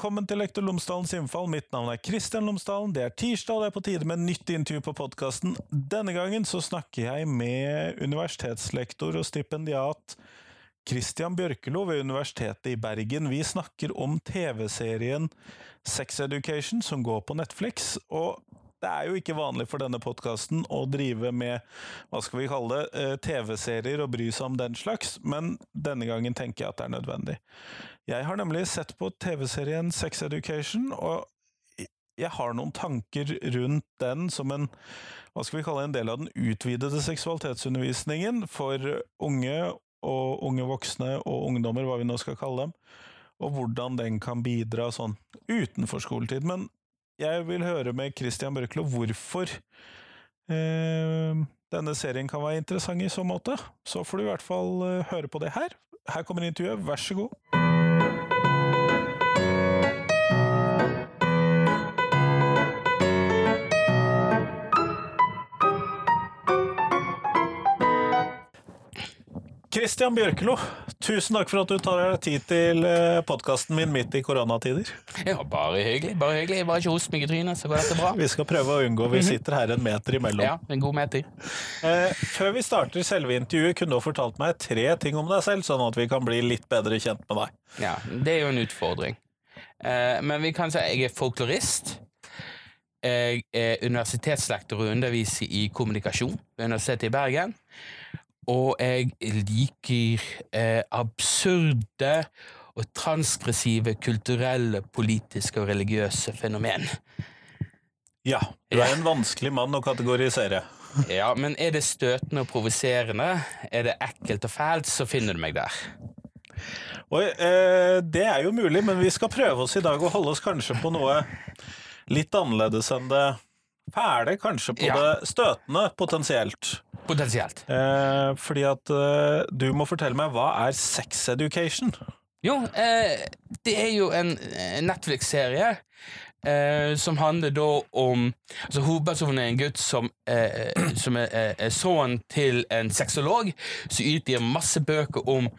Velkommen til Lektor Lomsdalens innfall. Mitt navn er Kristian Lomsdalen. Det er tirsdag, og det er på tide med nytt intervju på podkasten. Denne gangen så snakker jeg med universitetslektor og stipendiat Christian Bjørkelo ved Universitetet i Bergen. Vi snakker om TV-serien Sex Education som går på Netflix. og det er jo ikke vanlig for denne podkasten å drive med hva skal vi kalle det, eh, TV-serier og bry seg om den slags, men denne gangen tenker jeg at det er nødvendig. Jeg har nemlig sett på TV-serien Sex Education, og jeg har noen tanker rundt den som en hva skal vi kalle en del av den utvidede seksualitetsundervisningen for unge og unge voksne og ungdommer, hva vi nå skal kalle dem, og hvordan den kan bidra sånn utenfor skoletid. Men jeg vil høre med Christian Børklo hvorfor eh, denne serien kan være interessant i så måte. Så får du i hvert fall eh, høre på det her. Her kommer intervjuet, vær så god. Christian Bjørkelo, tusen takk for at du tar deg tid til podkasten min midt i koronatider. Ja, bare hyggelig. Bare hyggelig. Bare ikke host meg i trynet, så går dette bra. Vi skal prøve å unngå. Vi sitter her en meter imellom. Ja, en god meter. Eh, før vi starter selve intervjuet, kunne du ha fortalt meg tre ting om deg selv, sånn at vi kan bli litt bedre kjent med deg. Ja, det er jo en utfordring. Eh, men vi kan si at jeg er folklorist. Jeg er universitetslektor og underviser i kommunikasjon ved Universitetet i Bergen. Og jeg liker eh, absurde og transgressive kulturelle, politiske og religiøse fenomen. Ja, du er en vanskelig mann å kategorisere. Ja, men er det støtende og provoserende, er det ekkelt og fælt, så finner du meg der. Oi, eh, det er jo mulig, men vi skal prøve oss i dag å holde oss kanskje på noe litt annerledes enn det fæle, kanskje på Ja. det støtende, potensielt. Potensielt. Eh, fordi at eh, du må fortelle meg, hva er sex education? Jo, eh, det er jo en eh, Netflix-serie eh, som handler da om altså Hovedpersonen er en gutt som, eh, som er, er, sønnen til en sexolog, som utgir masse bøker om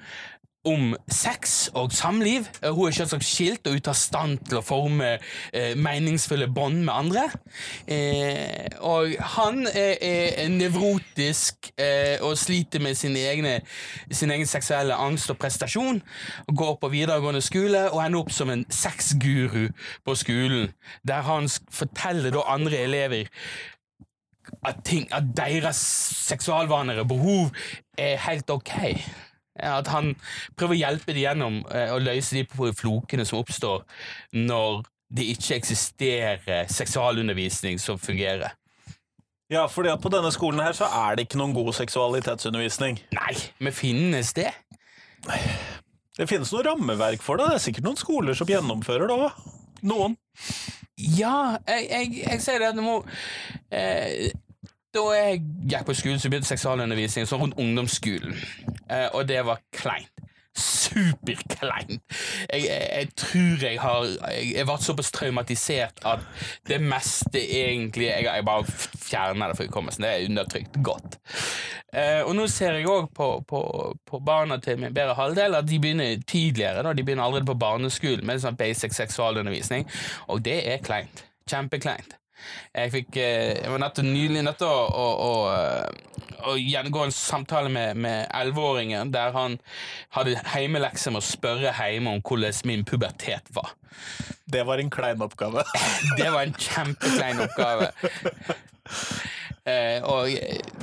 om sex og samliv. Eh, Hun er selvsagt skilt og ute av stand til å forme eh, meningsfulle bånd med andre. Eh, og han er, er nevrotisk eh, og sliter med sin, egne, sin egen seksuelle angst og prestasjon. Går på videregående skole og ender opp som en sexguru på skolen, der han forteller andre elever at, ting, at deres seksualvaner og behov er helt ok. At han prøver å hjelpe dem gjennom eh, å løse de flokene som oppstår når det ikke eksisterer seksualundervisning som fungerer. Ja, fordi at på denne skolen her så er det ikke noen god seksualitetsundervisning. Nei, men finnes det? Det finnes noe rammeverk for det. Det er sikkert noen skoler som gjennomfører det òg. Noen. Ja, jeg, jeg, jeg sier det at nå må eh, Da jeg gikk på skolen, så begynte seksualundervisning sånn rundt ungdomsskolen, eh, og det var kleint. Superkleint. Jeg, jeg, jeg tror jeg har Jeg, jeg ble såpass traumatisert at det meste egentlig Jeg, jeg bare fjerner det fra hukommelsen. Det er undertrykt godt. Eh, og nå ser jeg òg på, på, på barna til min bedre halvdel at de begynner tidligere. Da. De begynner allerede på barneskolen med sånn basic seksualundervisning, og det er kleint. Kjempekleint. Jeg fikk eh, Jeg var nettopp nylig nødt til å, å, å, eh, å gjennomgå en samtale med med elleveåringen der han hadde heimelekse med å spørre hjemme om hvordan min pubertet var. Det var en klein oppgave. Det var en kjempeklein oppgave. Eh, og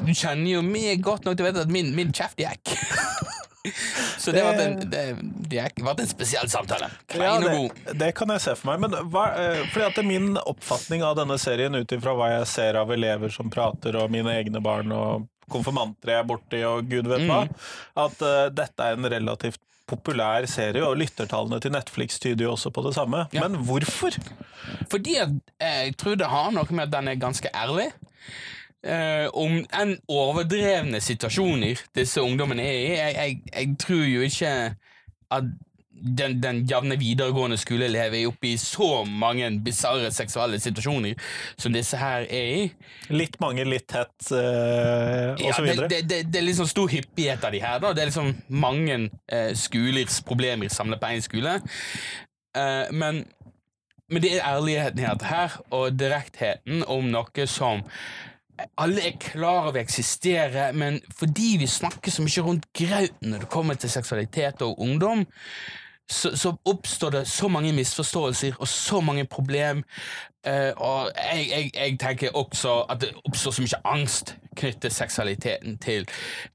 du kjenner jo meg godt nok til å vite at min, min kjeft gikk. Så det var en, det, det var en spesiell samtale. Ja, Klein og det, god. det kan jeg se for meg. Men hva, eh, fordi at det min oppfatning av denne serien ut ifra hva jeg ser av elever som prater, og mine egne barn og konfirmanter jeg er borti, og gud vet hva, Mm. at uh, dette er en relativt populær serie, og lyttertallene til Netflix tyder jo også på det samme. Ja. Men hvorfor? Fordi at eh, jeg tror det har noe med at den er ganske ærlig. Eh, om enn overdrevne situasjoner disse ungdommene er i. Jeg, jeg, jeg tror jo ikke at den, den jevne videregående skoleelev er oppe i så mange bisarre seksuelle situasjoner som disse her er i. Litt mange, litt tett, eh, og Ja, så videre. det, det, det er liksom stor hyppighet av de her. Da. Det er liksom mange eh, skolers problemer samlet på én skole. Eh, men, men det er ærligheten her, her og direktheten om noe som alle er klar over eksisterer, men fordi vi snakker så mye rundt grauten når det kommer til seksualitet og ungdom, så, så oppstår det så mange misforståelser og så mange problem. Eh, og jeg, jeg, jeg tenker også at det oppstår så mye angst knyttet seksualiteten til,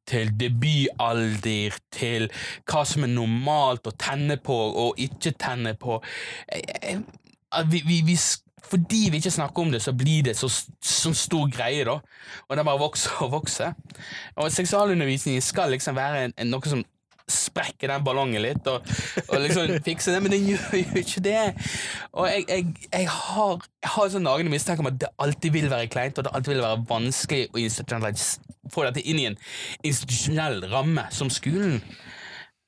til debutalder, til hva som er normalt å tenne på og ikke tenne på. Jeg, vi, vi, vi fordi vi ikke snakker om det, så blir det så, sånn stor greie, da. Og det bare vokser og vokser. Og seksualundervisning skal liksom være en, en, noe som sprekker den ballongen litt, og, og liksom fikser det, men den gjør jo ikke det. Og jeg, jeg, jeg har, jeg har sånn nagende mistanke om at det alltid vil være kleint, og det alltid vil være vanskelig å få dette inn i en institusjonell ramme som skolen.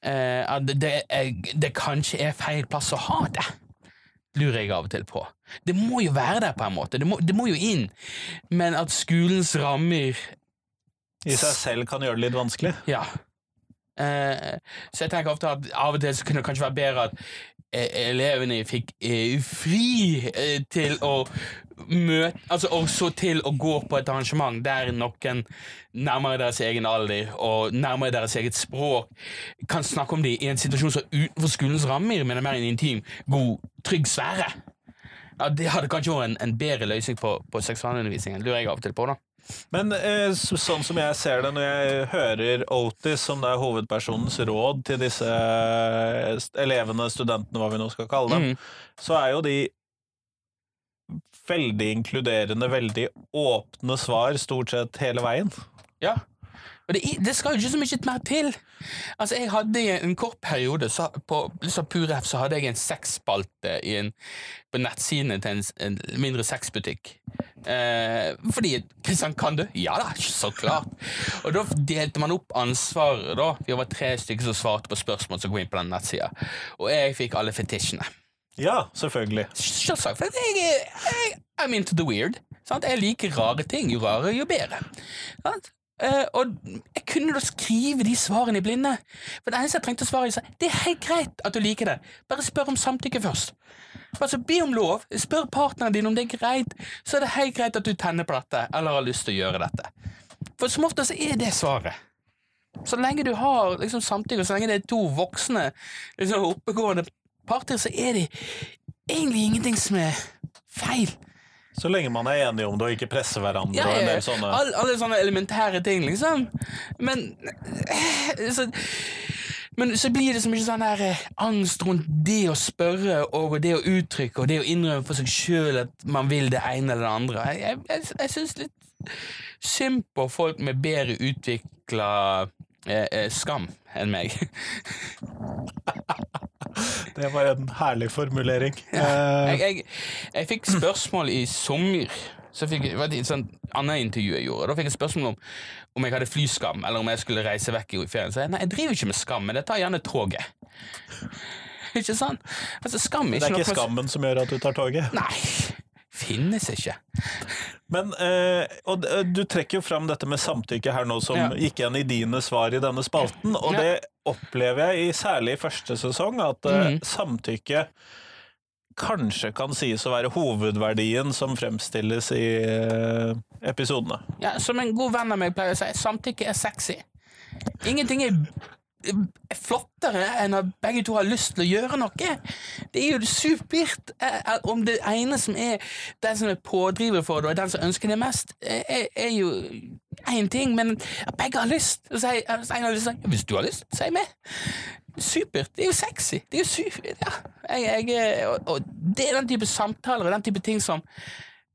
Uh, at det, det, det kanskje er feil plass å ha det lurer jeg av og til på. Det må jo være der på en måte, det må, det må jo inn, men at skolens rammer I seg selv kan gjøre det litt vanskelig. Ja. Eh, så jeg tenker ofte at av og til så kunne det kanskje være bedre at eh, elevene fikk eh, fri eh, til å møte Altså også til å gå på et arrangement der noen nærmere deres egen alder og nærmere deres eget språk kan snakke om det i en situasjon som utenfor skolens rammer, men er mer en intim, god, trygg sfære. Ja, Det hadde kanskje vært en, en bedre løsning på, på seksualundervisningen, lurer jeg av og til på. da Men eh, sånn som jeg ser det når jeg hører Otis, som det er hovedpersonens råd til disse elevene, studentene, hva vi nå skal kalle dem, mm. så er jo de veldig inkluderende, veldig åpne svar stort sett hele veien. Ja. Og det, det skal jo ikke så mye mer til. Altså, jeg hadde i en kort periode så, på liksom Puref så hadde jeg en sexspalte på nettsidene til en, en mindre sexbutikk. Eh, fordi Kristian, kan du? Ja da, så klart. Og da delte man opp ansvaret. da Vi var tre stykker som svarte på spørsmål som kom inn på den nettsida. Og jeg fikk alle fetisjene. Ja, selvfølgelig. Selvsagt, for jeg, jeg, I'm into the weird. Sant? Jeg liker rare ting. Jo rarere, jo bedre. Sant? Eh, og jeg kunne da skrive de svarene i blinde. For det eneste jeg trengte å svare, er det er helt greit at du liker det. Bare spør om samtykke først. Altså, Be om lov. Spør partneren din om det er greit. Så er det helt greit at du tenner på dette, eller har lyst til å gjøre dette. For som oftest er det svaret. Så lenge du har liksom, samtykke, og så lenge det er to voksne, liksom, oppegående parter, så er det egentlig ingenting som er feil. Så lenge man er enige om det og ikke presser hverandre Ja, og en del sånne all, alle sånne elementære ting, liksom. Men eh, så, Men så blir det så mye sånn der eh, angst rundt det å spørre og det å uttrykke og det å innrømme for seg sjøl at man vil det ene eller det andre. Jeg, jeg, jeg syns litt synd på folk med bedre utvikla eh, eh, skam enn meg. Det var en herlig formulering. Jeg, Eh, jeg, jeg fikk spørsmål i sommer. Så fikk jeg, var det et sånt annet intervju jeg gjorde. Da fikk jeg spørsmål om om jeg hadde flyskam, eller om jeg skulle reise vekk i ferien. Så jeg nei, jeg driver ikke med skam, men jeg tar gjerne toget. ikke sant? Altså, skam er det ikke er noe ikke skammen som gjør at du tar toget. Nei. Finnes ikke. Men eh, og du trekker jo fram dette med samtykke her nå, som Ja. gikk igjen i dine svar i denne spalten. Og Ja. det opplever jeg i særlig i første sesong, at eh, Mhm. samtykke kanskje kan sies å være hovedverdien som fremstilles i eh, episodene. Ja, som en god venn av meg pleier å si, samtykke er sexy. Ingenting er flottere enn at begge to har lyst til å gjøre noe. Det er jo supert eh, eh, om det ene som er den som er pådriver for det, og den som ønsker det mest, eh, er, er jo én ting, men at begge har lyst. Hvis en har lyst til Hvis du har lyst, si med. Supert. Det er jo sexy. Det er jo supert. Ja. Jeg, jeg, og, og det er den type samtaler og den type ting som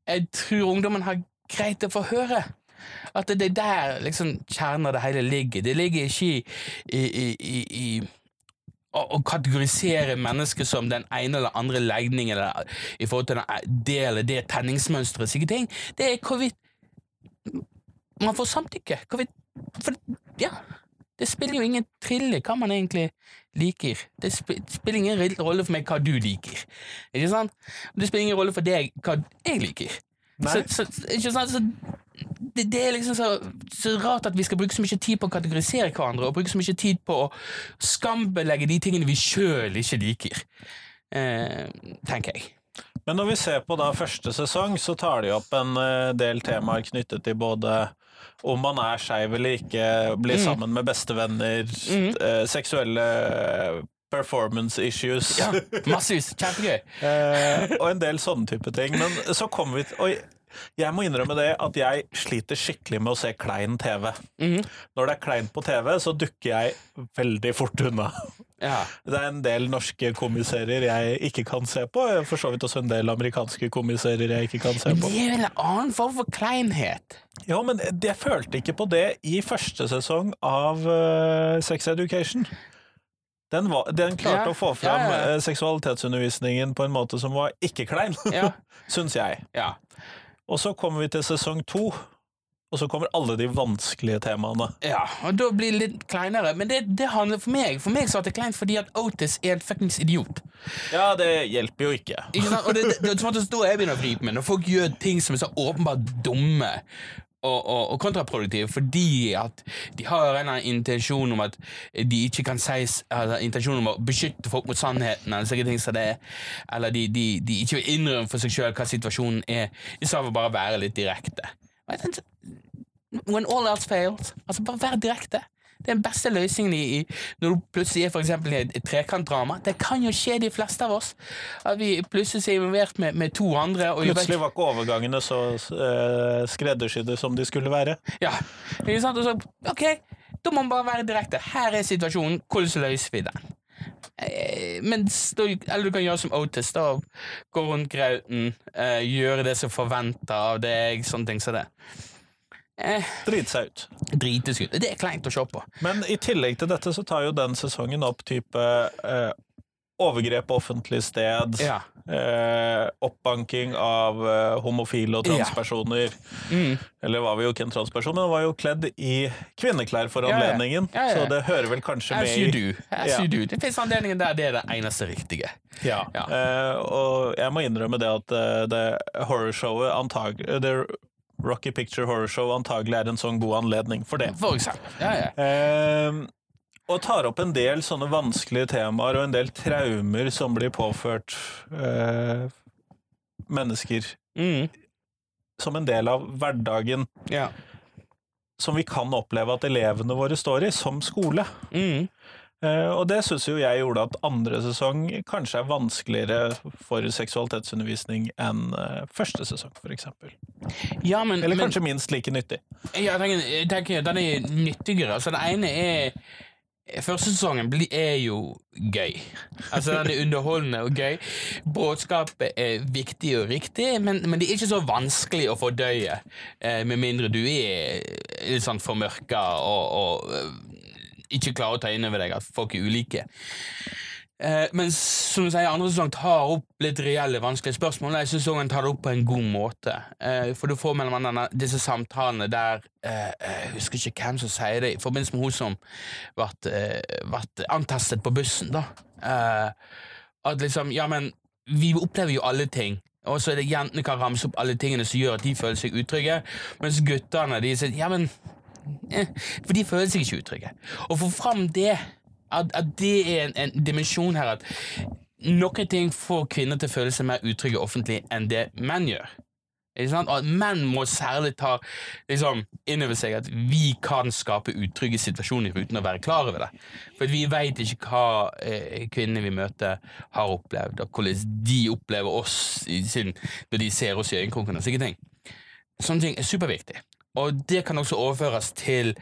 jeg tror ungdommen har greit å få høre. At det er der liksom kjernen av det hele ligger. Det ligger ikke i, i, i, i, å, å kategorisere mennesker som den ene eller andre legningen eller i forhold til den- det eller det tenningsmønsteret. Slike ting. Det er hvorvidt man får samtykke. Hvorvidt For ja, det spiller jo ingen trille hva man egentlig liker. Det spiller ingen rolle for meg hva du liker. Ikke sant? Det spiller ingen rolle for deg hva jeg liker. Så, så, ikke sant? så det, det er liksom så, så rart at vi skal bruke så mye tid på å kategorisere hverandre, og bruke så mye tid på å skambelegge de tingene vi sjøl ikke liker. eh, tenker jeg. Men når vi ser på da første sesong, så tar de opp en eh, del temaer knyttet til både om man er skeiv eller ikke, blir Mm. sammen med bestevenner, Mm. eh, seksuelle performance issues Ja, Massevis. Kjempegøy. eh, og en del sånne type ting. Men så kommer vi til jeg må innrømme det at jeg sliter skikkelig med å se klein TV. Mhm. Når det er kleint på TV, så dukker jeg veldig fort unna. Ja. Det er en del norske komiserier jeg ikke kan se på. For så vidt også en del amerikanske komiserier jeg ikke kan se Men på. det er vel en annen form for kleinhet. Ja, men jeg følte ikke på det i første sesong av eh, Sex Education. Den, var, den klarte Ja, å få fram ja, ja. eh, seksualitetsundervisningen på en måte som var ikke klein, Ja. syns jeg. ja. Og så kommer vi til sesong to, og så kommer alle de vanskelige temaene. Ja, og da blir det litt kleinere. Men det, det handler for meg For meg så er det kleint fordi at Otis er en fuckings idiot. Ja, det hjelper jo ikke. Ikke sant? Og det, det, det, det, da jeg begynner å flipe med når folk gjør ting som er så åpenbart dumme. Og, og, og kontraproduktive fordi at de har en intensjon om at de ikke kan sies eller intensjon om å beskytte folk mot sannheten, eller slike ting som det, eller de, de, de ikke vil innrømme for seg sjøl hva situasjonen er, i stedet for bare å være litt direkte. When all else fails, altså bare vær direkte. Det er den beste løsningen i, i når du plutselig er for eksempel i et, et trekantdrama. Det kan jo skje de fleste av oss. At vi plutselig er involvert med, med to andre. Plutselig var ikke overgangene så uh, skreddersydde som de skulle være. Ja, ikke sant? Og så, ok, da må man bare være direkte. Her er situasjonen, hvordan løser vi den? Eh, mens eller du kan gjøre som Otis, da. Gå rundt grauten, eh, gjøre det som forventer av deg, sånne ting som det. Eh, Drite seg ut. Det er kleint å se på. Men i tillegg til dette så tar jo den sesongen opp type eh, overgrep på offentlig sted, Ja. eh, oppbanking av eh, homofile og transpersoner. Mm. Eller var vi jo ikke en transperson, men var jo kledd i kvinneklær for Ja, ja. anledningen. Ja, ja. Så det hører vel kanskje As med you do. As you do. Det finnes anledninger der det er det eneste riktige. Ja. Ja. Eh, og jeg må innrømme det at eh, det horrorshowet antagelig Det Rocky Picture Horror Show antagelig er en sånn god anledning for det. For eksempel. Ja, ja. Eh, og tar opp en del sånne vanskelige temaer og en del traumer som blir påført eh, mennesker Mm. som en del av hverdagen ja. som vi kan oppleve at elevene våre står i, som skole. Mm. Eh, og det syns jo jeg gjorde at andre sesong kanskje er vanskeligere for seksualitetsundervisning enn eh, første sesong, f.eks. ja, men, Eller men kanskje minst like nyttig. jeg tenker, tenker den er nyttigere. Altså, det ene er Første sesongen er jo gøy. Altså Den er underholdende og gøy. Budskapet er viktig og riktig, men, men det er ikke så vanskelig å fordøye, eh, med mindre du er litt sånn formørka og, og ikke klarer å ta inn over deg at folk er ulike. Eh, men som du sier, andre sesong tar opp litt reelle, vanskelige spørsmål. Jeg også han tar det opp på en god måte. Eh, for du får mellom annet disse samtalene der eh, Jeg husker ikke hvem som sier det, i forbindelse med hun som ble, eh, antastet på bussen. da. Eh, at liksom, ja, men vi opplever jo alle ting. Og så er det Jentene kan ramse opp alle tingene som gjør at de føler seg utrygge, mens guttene de sier ja, men eh, For de føler seg ikke utrygge. Å få fram det, at, at det er en, en dimensjon her at noen ting får kvinner til å føle seg mer utrygge offentlig enn det menn gjør. Og at menn må særlig ta liksom, inn over seg at vi kan skape utrygge situasjoner uten å være klar over det. For vi vet ikke hva eh, kvinnene vi møter, har opplevd, og hvordan de opplever oss sin, når de ser oss i øyekroken. Sånne ting er superviktig. Og det kan også overføres til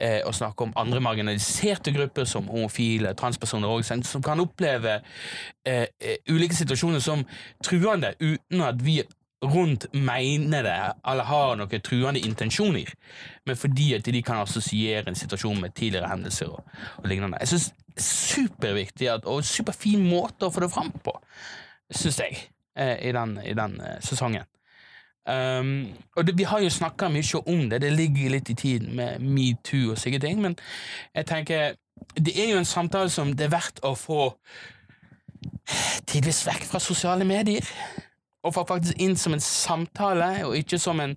eh, å snakke om andre marginaliserte grupper, som homofile, transpersoner, òg, som kan oppleve eh, eh, ulike situasjoner som truende, uten at vi rundt mener det, eller har noen truende intensjoner, men fordi at de kan assosiere en situasjon med tidligere hendelser og, og lignende. Jeg synes superviktig at, og superfin måte å få det fram på, syns jeg, eh, i den, i den eh, sesongen. Um, og det, Vi har jo snakka mye om det, det ligger litt i tiden med metoo og slike ting, men jeg tenker det er jo en samtale som det er verdt å få tidvis vekk fra sosiale medier. Og få faktisk inn som en samtale, og ikke som en,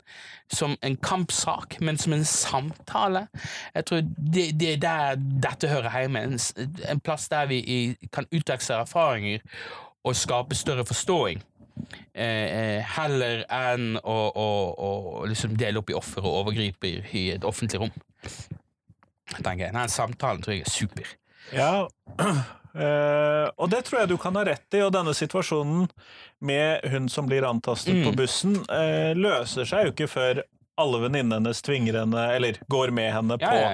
som en kampsak, men som en samtale. Jeg tror det, det er der dette hører hjemme. En, en plass der vi kan utveksle erfaringer og skape større forståing. Eh, eh, heller enn å, å, å liksom dele opp i offer og overgriper i et offentlig rom. Tenker jeg. Den samtalen tror jeg er super. Ja, eh, og det tror jeg du kan ha rett i, og denne situasjonen med hun som blir antastet Mm. på bussen, eh, løser seg jo ikke før alle venninnene hennes tvinger henne, eller går med henne Ja, på ja.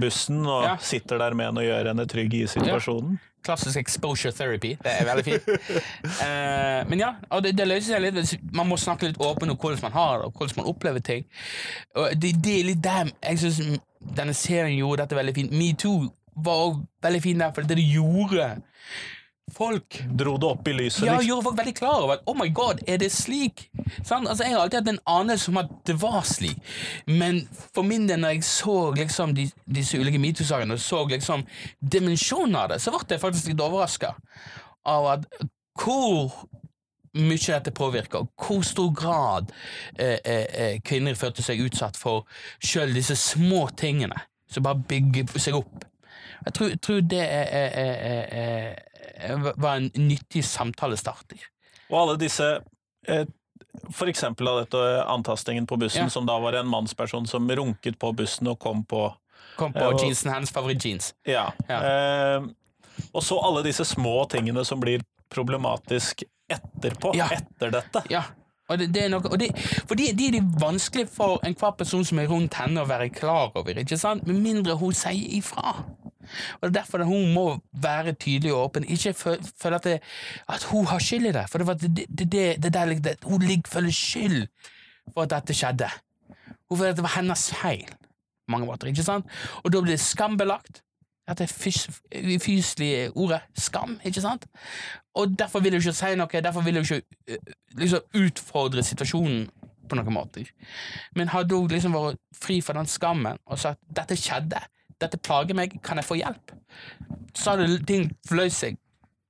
bussen og Ja. sitter der med henne og gjør henne trygg i situasjonen. Klassisk exposure therapy. Det er veldig fint. uh, men ja, det, det løser seg litt. Man må snakke litt åpent om hvordan man har og hvordan man opplever ting. Og det, det er litt der jeg synes denne serien gjorde dette veldig fint. Metoo var også veldig fin der, for det du gjorde folk Dro det opp i lyset, ja, liksom. gjorde folk veldig klar over at oh my god, er det slik? Sånn, altså, jeg har alltid hatt en anelse om at det var slik, men for min del, når jeg så liksom, de, disse ulike metoo-sakene og så liksom dimensjonen av det, så ble jeg faktisk litt overraska av at hvor mye dette påvirker, hvor stor grad eh, eh, eh, kvinner følte seg utsatt for sjøl disse små tingene som bare bygger seg opp. Jeg tror, tror det er, er, er, var en nyttig samtalestarter. Og alle disse eh, For eksempel av dette antastingen på bussen, Ja. som da var en mannsperson som runket på bussen og kom på Kom på og- jeansen hennes favorittjeans. Ja. Ja. Eh, og så alle disse små tingene som blir problematisk etterpå. Ja. Etter dette. Ja. Og det, det er noe, og det, for det, det er det vanskelig for enhver person som er rundt henne å være klar over, ikke sant? med mindre hun sier ifra. Og Det er derfor hun må være tydelig og åpen. Ikke føle at, at hun har skyld i det. For det, det, der, hun føler skyld for at dette skjedde. Hun føler at det var hennes feil. Mange måter, ikke sant? Og da blir det skambelagt. Dette fys fyselige ordet skam, ikke sant? Og derfor vil hun ikke si noe, derfor vil hun ikke liksom utfordre situasjonen på noen måter. Men hadde hun liksom vært fri fra den skammen og sagt 'dette skjedde', 'dette plager meg, kan jeg få hjelp', så hadde ting løst seg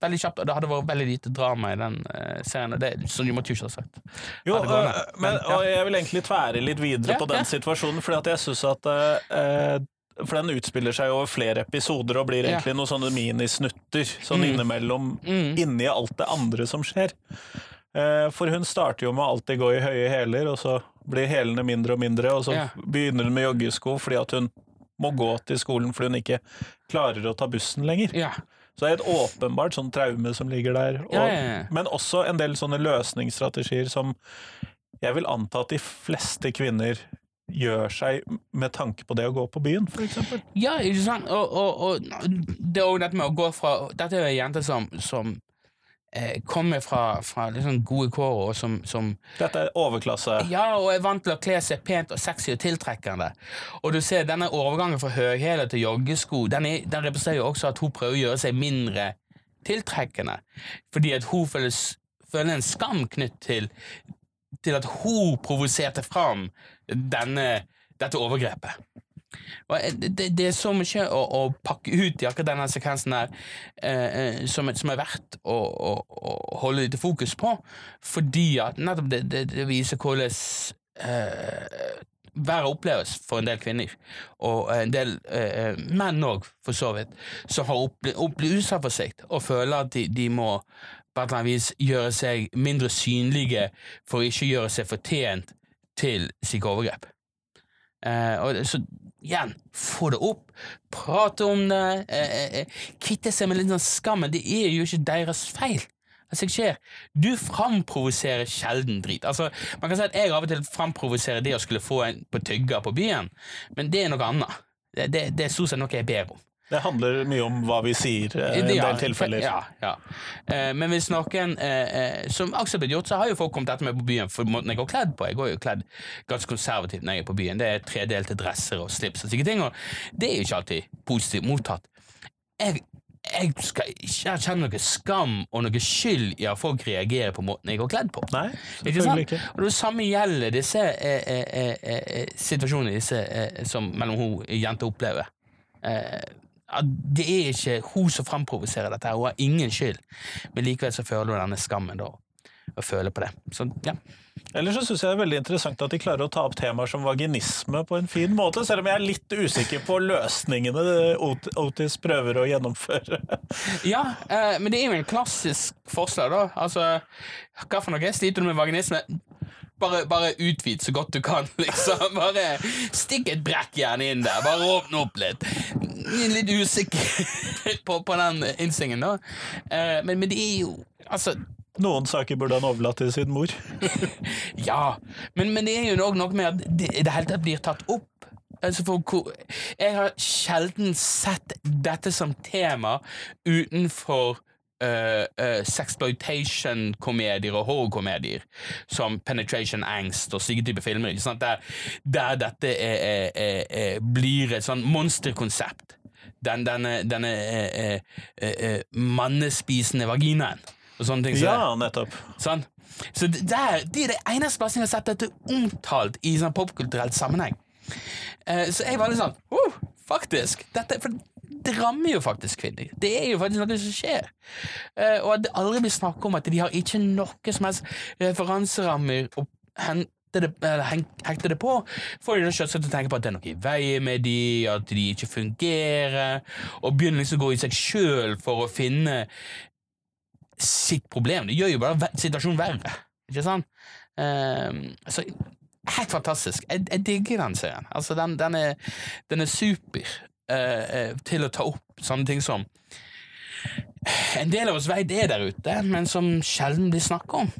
veldig kjapt, og det hadde vært veldig lite drama i den uh, serien. Det, så du måtte jo ikke ha sagt. Jo, ned. men, ja. og jeg vil egentlig tvære litt videre Ja, på den ja. situasjonen, fordi jeg syns at uh, For den utspiller seg over flere episoder og blir egentlig noen sånne minisnutter sånn Mm. innimellom, Mm. inni alt det andre som skjer. Eh, For hun starter jo med å alltid gå i høye hæler, og så blir hælene mindre og mindre, og så begynner hun med joggesko fordi at hun må gå til skolen fordi hun ikke klarer å ta bussen lenger. Ja. Så det er et åpenbart sånn traume som ligger der. Og, Ja, ja. Men også en del sånne løsningsstrategier som jeg vil anta at de fleste kvinner gjør seg med tanke på det å gå på byen, eksempel. Ja, ikke sant? Og, og, og det er òg dette med å gå fra Dette er jo en jente som, som kommer fra, fra liksom gode kår, og som, som Dette er overklasse. Ja, og er vant til å kle seg pent og sexy og tiltrekkende. Og du ser denne overgangen fra høyhæler til joggesko, den, er, den representerer jo også at hun prøver å gjøre seg mindre tiltrekkende. Fordi at hun føler, føler en skam knytt til, til at hun provoserte fram denne, dette overgrepet. Eh, det, det er så mye å, å pakke ut i akkurat denne sekvensen her eh, eh, som, som er verdt å, å, å holde litt fokus på, fordi at nettopp det, det, det viser hvordan eh, været oppleves for en del kvinner, og en del eh, menn òg, for så vidt, som har opplevd utsatt for sikt og føler at de, de må på et eller annet vis gjøre seg mindre synlige for å ikke gjøre seg fortjent til slike overgrep. Eh, og så igjen, få det opp, prate om det, eh, eh, kvitte seg med litt sånn skammen. Det er jo ikke deres feil. Altså, jeg Du framprovoserer sjelden drit. Altså, man kan si at Jeg av og til framprovoserer det å skulle få en på tygga på byen, men det er noe annet. Det, det, det er stort sett noe jeg ber om. Det handler mye om hva vi sier eh, i en Ja, del tilfeller. Ja, ja. Eh, men hvis noen eh, eh, Som blitt gjort, så har jo folk kommet etter meg på byen for måten jeg går kledd på. Jeg går jo kledd ganske konservativt når jeg er på byen. Det er tredelte dresser og slips og slike ting, og det er jo ikke alltid positivt mottatt. Jeg, jeg skal ikke kjenne noe skam og noe skyld i at folk reagerer på måten jeg går kledd på. Nei, Ikke sant? ikke. Og det samme gjelder disse eh, eh, eh, eh, situasjonene disse, eh, som mellom hun jenta opplever. Eh, at det er ikke hun som framprovoserer dette, her, hun har ingen skyld, men likevel så føler hun denne skammen da. og føler på det. Så ja. Ellers så syns jeg det er veldig interessant at de klarer å ta opp temaer som vaginisme på en fin måte, selv om jeg er litt usikker på løsningene Otis prøver å gjennomføre. Ja, eh, men det er jo en klassisk forslag, da. Altså, hva for noe? Sliter du med vaginisme? Bare, bare utvid så godt du kan, liksom. Bare stikk et brekkjern inn der. Bare åpne opp litt. Litt usikker på, på den innstillingen, da. Eh, men, men det er jo Altså, Noen saker burde han overlatt til sin mor. ja. Men, men det er jo noe med at det i det hele tatt blir tatt opp. Altså for, jeg har sjelden sett dette som tema utenfor uh, uh, sexploitation-komedier og horrorkomedier, som Penetration Angst og slike typer filmer. Der, der dette er, er, er, blir et sånn monsterkonsept. Den, denne denne eh, eh, eh, eh, mannespisende vaginaen. Og sånne ting. Så. Ja, nettopp. Sånn. Så det, der, det er det eneste plassen jeg har sett dette omtalt i sånn popkulturell sammenheng. Eh, så jeg var litt sånn Faktisk! Dette, for det rammer jo faktisk kvinner. Det er jo faktisk noe som skjer. Eh, og at det aldri blir snakk om at de har ikke noe som helst referanserammer å hente det, hekte det på, får de selvsagt til å tenke på at det er noe i veien med de, at de ikke fungerer, og begynner liksom å gå i seg sjøl for å finne sitt problem. Det gjør jo bare situasjonen verre. Ikke sant? Ehm, så helt fantastisk. Jeg, jeg digger den serien. Altså, den, den, er, den er super eh, eh, til å ta opp sånne ting som en del av oss vet er der ute, men som sjelden blir snakka om.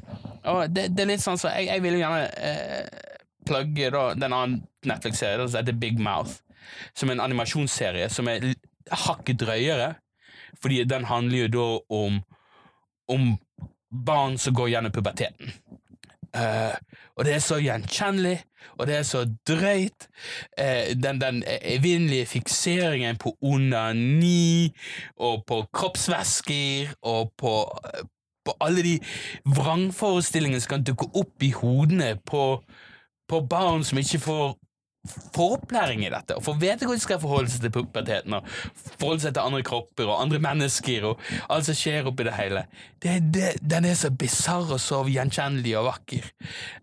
Og det, det er litt sånn så Jeg, jeg vil jo gjerne eh, plugge da, den annen Netflix-serien som heter Big Mouth, som er en animasjonsserie som er hakket drøyere, fordi den handler jo da om om barn som går gjennom puberteten. Eh, og det er så gjenkjennelig, og det er så drøyt. Eh, den, den evinnelige fikseringen på onani, og på kroppsvæsker, og på, på alle de vrangforestillingene som kan dukke opp i hodene på, på barn som ikke får får opplæring i dette, og får vite hvordan de skal forholde seg til puberteten, og forholde seg til andre kropper og andre mennesker, og alt som skjer oppi det hele. Det, det, den er så bisarr og så gjenkjennelig og vakker.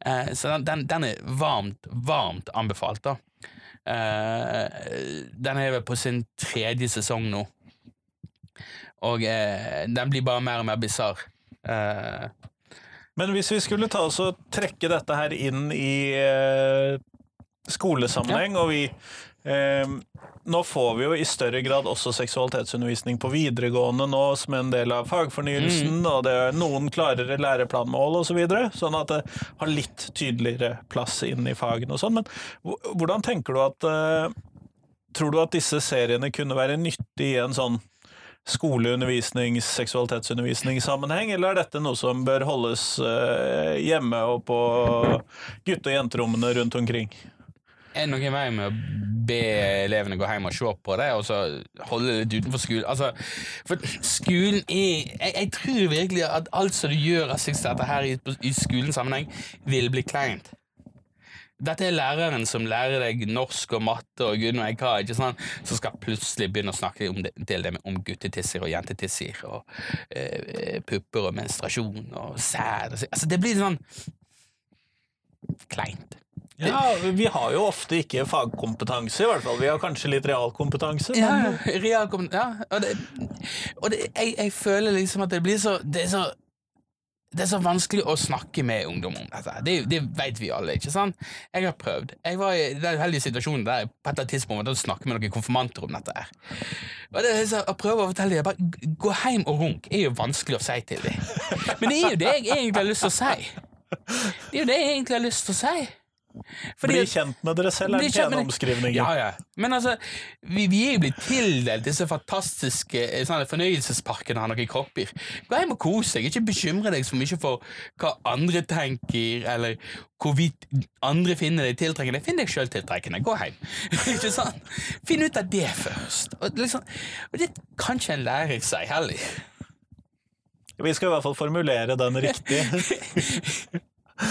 Eh, så den, den, den er varmt, varmt anbefalt, da. Eh, den er vel på sin tredje sesong nå, og eh, den blir bare mer og mer bisarr. Eh, Men hvis vi skulle ta oss og trekke dette her inn i skolesammenheng, og vi eh, Nå får vi jo i større grad også seksualitetsundervisning på videregående nå som en del av fagfornyelsen, og det er noen klarere læreplanmål osv., så videre, sånn at det har litt tydeligere plass inn i fagene og sånn. Men hvordan tenker du at eh, Tror du at disse seriene kunne være nyttig i en sånn skoleundervisnings-, seksualitetsundervisningssammenheng, eller er dette noe som bør holdes eh, hjemme og på gutte- og jenterommene rundt omkring? Er det noen vei med å be elevene gå hjem og se på det, og så holde det litt utenfor skolen? Altså, for skolen er jeg, jeg tror virkelig at alt som du gjør av dette her i, i skolens sammenheng, vil bli kleint. Dette er læreren som lærer deg norsk og matte og gud vet hva, ikke sant? som skal plutselig begynne å snakke om det, det med, om guttetisser og jentetisser og eh, pupper og menstruasjon og sæd. Altså, det blir sånn kleint. Ja, vi har jo ofte ikke fagkompetanse, i hvert fall. Vi har kanskje litt realkompetanse. Ja, men- ja, og, det, og det, jeg, jeg føler liksom at det blir så Det er så, det er så vanskelig å snakke med ungdom om dette. Det, det vet vi alle, ikke sant? Jeg har prøvd. Jeg var i den uheldige situasjonen der jeg på et eller annet tidspunkt måtte snakke med noen konfirmanter om dette. her. Og det er så, Å prøve å fortelle dem bare Gå hjem og runk er jo vanskelig å si til dem. Men det er jo det jeg egentlig har lyst til å si. Det er jo det jeg egentlig har lyst til å si. Fordi Bli kjent med dere selv er en pen omskrivning. Ja, ja. Men altså, vi, vi er jo blitt tildelt disse fantastiske eh, sånne fornøyelsesparkene har noen kropper. Gå hjem og kos deg. Ikke bekymre deg så mye for hva andre tenker, eller hvorvidt andre finner deg tiltrekkende. Finn deg sjøl tiltrekkende. Gå hjem. ikke sant? Finn ut av det først. Og, liksom, og det kan ikke en lærer seg heller. Vi skal i hvert fall formulere den riktig.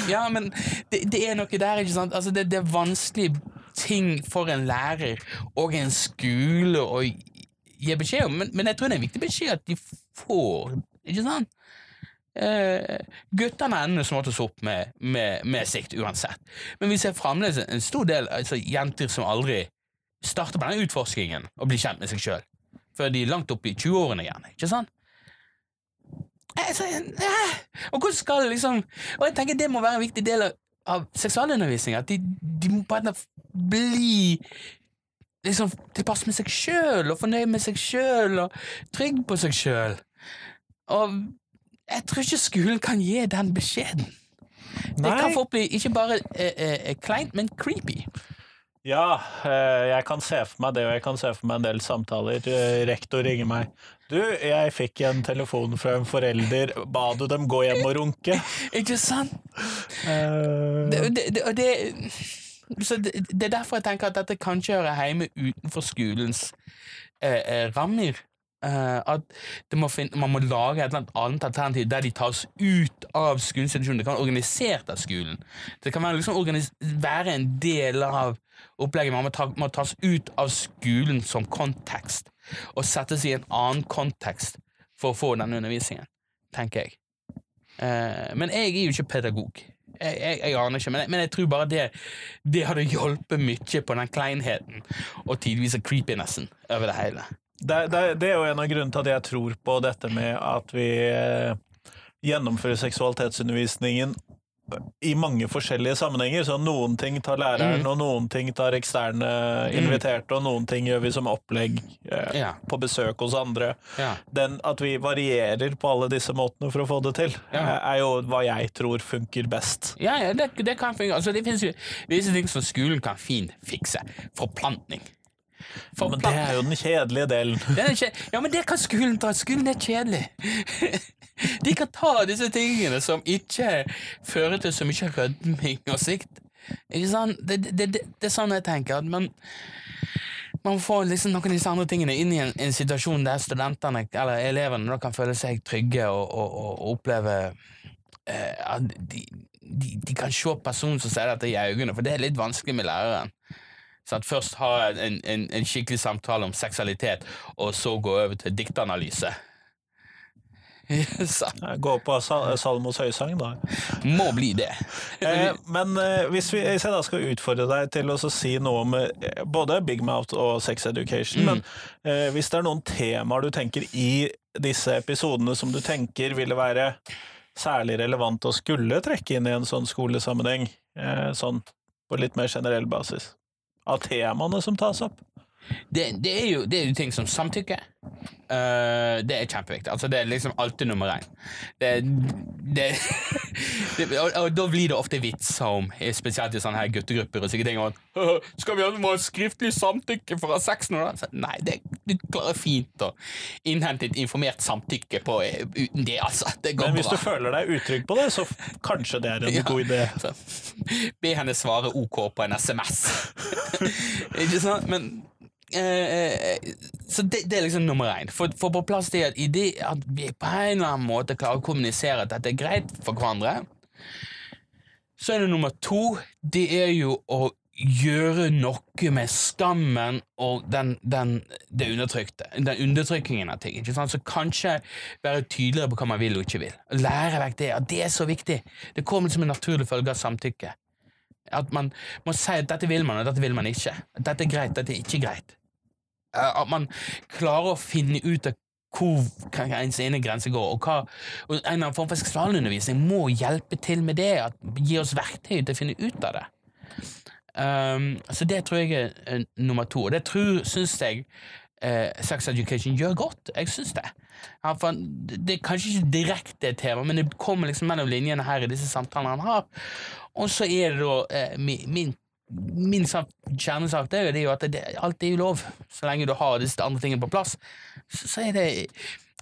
Ja, men det, det er noe der, ikke sant? Altså, det, det er vanskelige ting for en lærer og en skole å gi beskjed om, men, men jeg tror det er en viktig beskjed at de får, ikke sant? Uh, guttene ender som oftest opp med, med, med sikt uansett. Men vi ser fremdeles en stor del altså, jenter som aldri starter på den utforskingen og blir kjent med seg sjøl. Før de er langt oppe i 20-årene, gjerne. Ikke sant? Altså, eh, og hvordan skal liksom Og jeg tenker det må være en viktig del av, av seksualundervisning. At de, de må på måte bli liksom tilpass med seg sjøl og fornøyd med seg sjøl og trygg på seg sjøl. Og jeg tror ikke skolen kan gi den beskjeden. Det kan fort bli ikke bare eh, eh, kleint, men creepy. Ja, eh, jeg kan se for meg det, og jeg kan se for meg en del samtaler. Eh, Rektor ringer meg. Du, jeg fikk en telefon fra en forelder. Ba du dem gå hjem og runke? Ikke sant? Eh, Det, det, det, det, det er derfor jeg tenker at dette kanskje hører hjemme utenfor skolens eh, eh, rammer. Eh, at må finne, man må lage et eller annet alternativ der de tas ut av skoleinstitusjonen. Det kan være organisert av skolen. Det kan være, liksom være en del av opplegget. Man må, ta, må tas ut av skolen som kontekst og settes i en annen kontekst for å få denne undervisningen, tenker jeg. Uh, men jeg er jo ikke pedagog. Jeg, jeg, jeg aner ikke, men jeg, men jeg tror bare det, det hadde hjulpet mye på den kleinheten og tidvis creepinessen over det hele. Det, det, det er jo en av grunnene til at jeg tror på dette med at vi eh, gjennomfører seksualitetsundervisningen i mange forskjellige sammenhenger. Så noen ting tar læreren, Mm. og noen ting tar eksterne inviterte, og noen ting gjør vi som opplegg eh, Ja. på besøk hos andre. Ja. Den, at vi varierer på alle disse måtene for å få det til, Ja. eh, er jo hva jeg tror funker best. Ja, det, det kan fungere. Altså, det finnes jo visse ting som skolen kan fint fikse. Forplantning. Men det er jo den kjedelige delen. Er ja, men det kan skolen ta. Skolen er kjedelig. De kan ta disse tingene som ikke fører til så mye rødming og sikt. Ikke sant? Det, det, det, det er sånn jeg tenker. At man, får liksom noen av disse andre tingene inn i en, en situasjon der studentene, eller elevene, kan føle seg trygge og, og, og, oppleve eh, at de, de, de kan se personen som sier dette i øynene, for det er litt vanskelig med læreren. Så at først ha en, en, en skikkelig samtale om seksualitet, og så gå over til diktanalyse. Så, Gå på Sal Salmos høysang, da. må bli det. Eh, men eh, hvis, vi, hvis jeg da skal utfordre deg til å si noe om eh, både Big Mouth og Sex Education, Mm. men hvis det er noen temaer du tenker i disse episodene som du tenker ville være særlig relevant å skulle trekke inn i en sånn skolesammenheng, sånn på litt mer generell basis, av temaene som tas opp? Det, det, er jo, det er jo ting som samtykke. Eh, det er kjempeviktig. Altså, det er liksom alltid nummer én. Det, det, det, og, og da blir det ofte vitser om, spesielt i sånne her guttegrupper, og sikkert ting om at Skal vi ha skriftlig samtykke for å ha sex nå? Så, nei, det, du klarer fint å innhente et informert samtykke på eh, uten det, altså. Det går Men hvis bra. du føler deg utrygg på det, så kanskje det er en Ja. god idé. Så, be henne svare OK på en SMS. Ikke sant? Men eh, eh, Så det, det er liksom nummer én. Få på plass det at, i det at vi på en eller annen måte klarer å kommunisere at dette er greit for hverandre. Så er det nummer to. Det er jo å gjøre noe med skammen og den, den, det undertrykte. Den undertrykkingen av ting. Så kanskje være tydeligere på hva man vil og ikke vil. Lære vekk det. At det er så viktig. Det kommer som en naturlig følge av samtykke. At man må si at dette vil man, og dette vil man ikke. Dette er greit, dette er ikke greit. At man klarer å finne ut av hvor ens ene grense går, og, hva, og en annen form for seksualundervisning må hjelpe til med det, at gi oss verktøy til å finne ut av det. Um, så det tror jeg er eh, nummer to, og det tror, syns jeg uh, Sex Education gjør godt. Jeg syns det. Ja, det er kanskje ikke direkte et tema, men det kommer liksom mellom linjene her i disse samtalene han har. Og så er det da eh, mi- min Min kjernesak det er jo det at det, alt er jo lov, så lenge du har disse andre tingene på plass. Så, så er det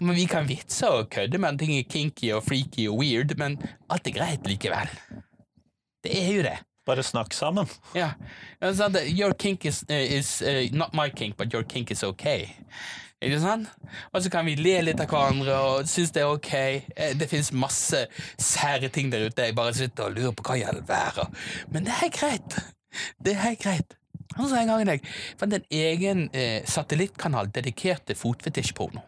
men Vi kan vitse og kødde med at ting er kinky og freaky og weird, men alt er greit likevel. Det er jo det. Bare snakk sammen. Ja. Yeah. Your kink is, uh, is uh, not my kink, but your kink is okay. Ikke sant? Og så kan vi le litt av hverandre og synes det er ok. Eh, Det finnes masse sære ting der ute. Jeg bare sitter og lurer på hva i all verden. Men det er greit. Det er helt greit. Og så en gang jeg fant en egen eh, satellittkanal dedikert til fotfetisjporno.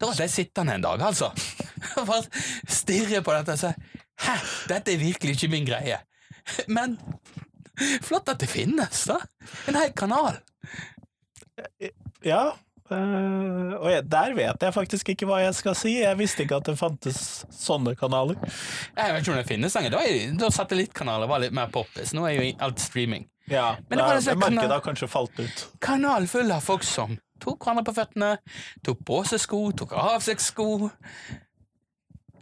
Da måtte jeg sittende en dag, altså. Og bare stirre på dette og si Hæ, dette er virkelig ikke min greie. Men flott at det finnes, da. En hel kanal. Ja. Eh, og jeg, der vet jeg faktisk ikke hva jeg skal si. Jeg visste ikke at det fantes sånne kanaler. Jeg vet ikke om det finnes lenger. Da, da satellittkanaler var litt mer poppis. Nå er jo alt streaming. Ja, Men det det, det sånn markedet har kanskje falt ut. Kanal full av folk som tok hverandre på føttene, tok på seg sko, tok av seg sko.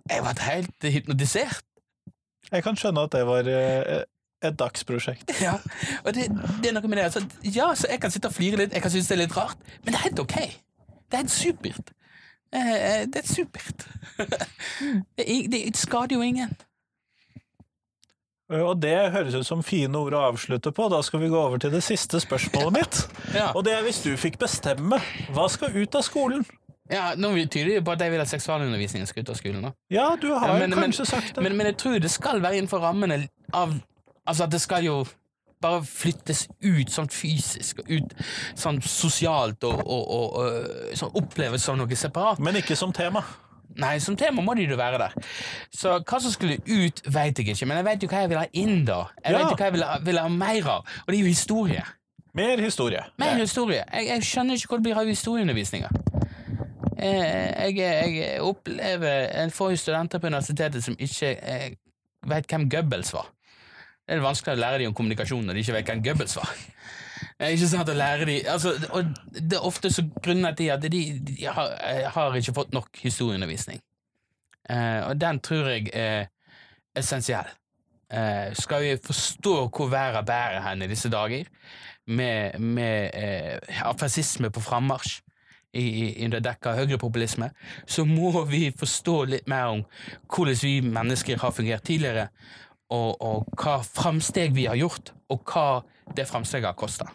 Jeg ble helt hypnotisert. Jeg kan skjønne at det var eh, et dagsprosjekt. Ja, og det, det er noe med det. Altså, ja, så jeg kan sitte og flire litt, jeg kan synes det er litt rart, men det er helt ok. Det er helt supert. Eh, Det er supert. Det, det skader jo ingen. Eh, Og det høres ut som fine ord å avslutte på. Da skal vi gå over til det siste spørsmålet mitt. Ja. Og det er hvis du fikk bestemme, hva skal ut av skolen? Ja, Nå tyder det på at jeg vil at seksualundervisningen skal ut av skolen. Da. Ja, du har Ja, jo kanskje men- sagt det. Men, men jeg tror det skal være innenfor rammene av Altså det skal jo bare flyttes ut sånn fysisk og ut sånn sosialt og, og, og, og sånn oppleves som noe separat. Men ikke som tema. Nei, som tema må de jo være der. Så hva som skulle ut, vet jeg ikke, men jeg vet jo hva jeg vil ha inn, da. Jeg Ja. vet jo hva jeg vil ha, vil ha mer av, og det er jo historie. Mer historie. Mer historie. Jeg, jeg skjønner ikke hvor det blir av historieundervisninga. Jeg, jeg, jeg opplever En får jo studenter på universitetet som ikke veit vet hvem Goebbels var. Det er vanskelig å lære dem om kommunikasjon når de ikke vet hvem Goebbels var. Det er ikke sant å lære de, altså, og det er ofte så grunnet til at de, de har, eh, har ikke fått nok historieundervisning. Eh, og den tror jeg er essensiell. Eh, skal vi forstå hvor verden bærer hen i disse dager, med, med eh, fascisme på frammarsj under dekka høyrepopulisme, så må vi forstå litt mer om hvordan vi mennesker har fungert tidligere, og, og hva framsteg vi har gjort, og hva det framsteget har kosta.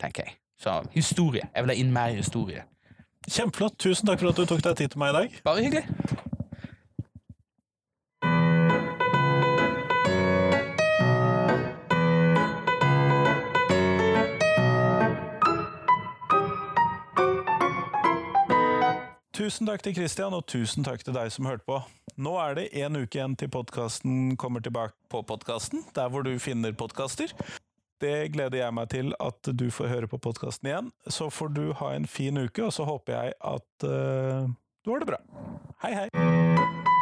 Tenker jeg. Så historie. Jeg vil ha inn mer historie. Kjempeflott. Tusen takk for at du tok deg tid til meg i dag. Bare hyggelig. Tusen takk til Christian, og tusen takk til deg som hørte på. Nå er det en uke igjen til podkasten kommer tilbake på podkasten, der hvor du finner podkaster. Det gleder jeg meg til at du får høre på podkasten igjen. Så får du ha en fin uke, og så håper jeg at uh, du har det bra. Hei, hei!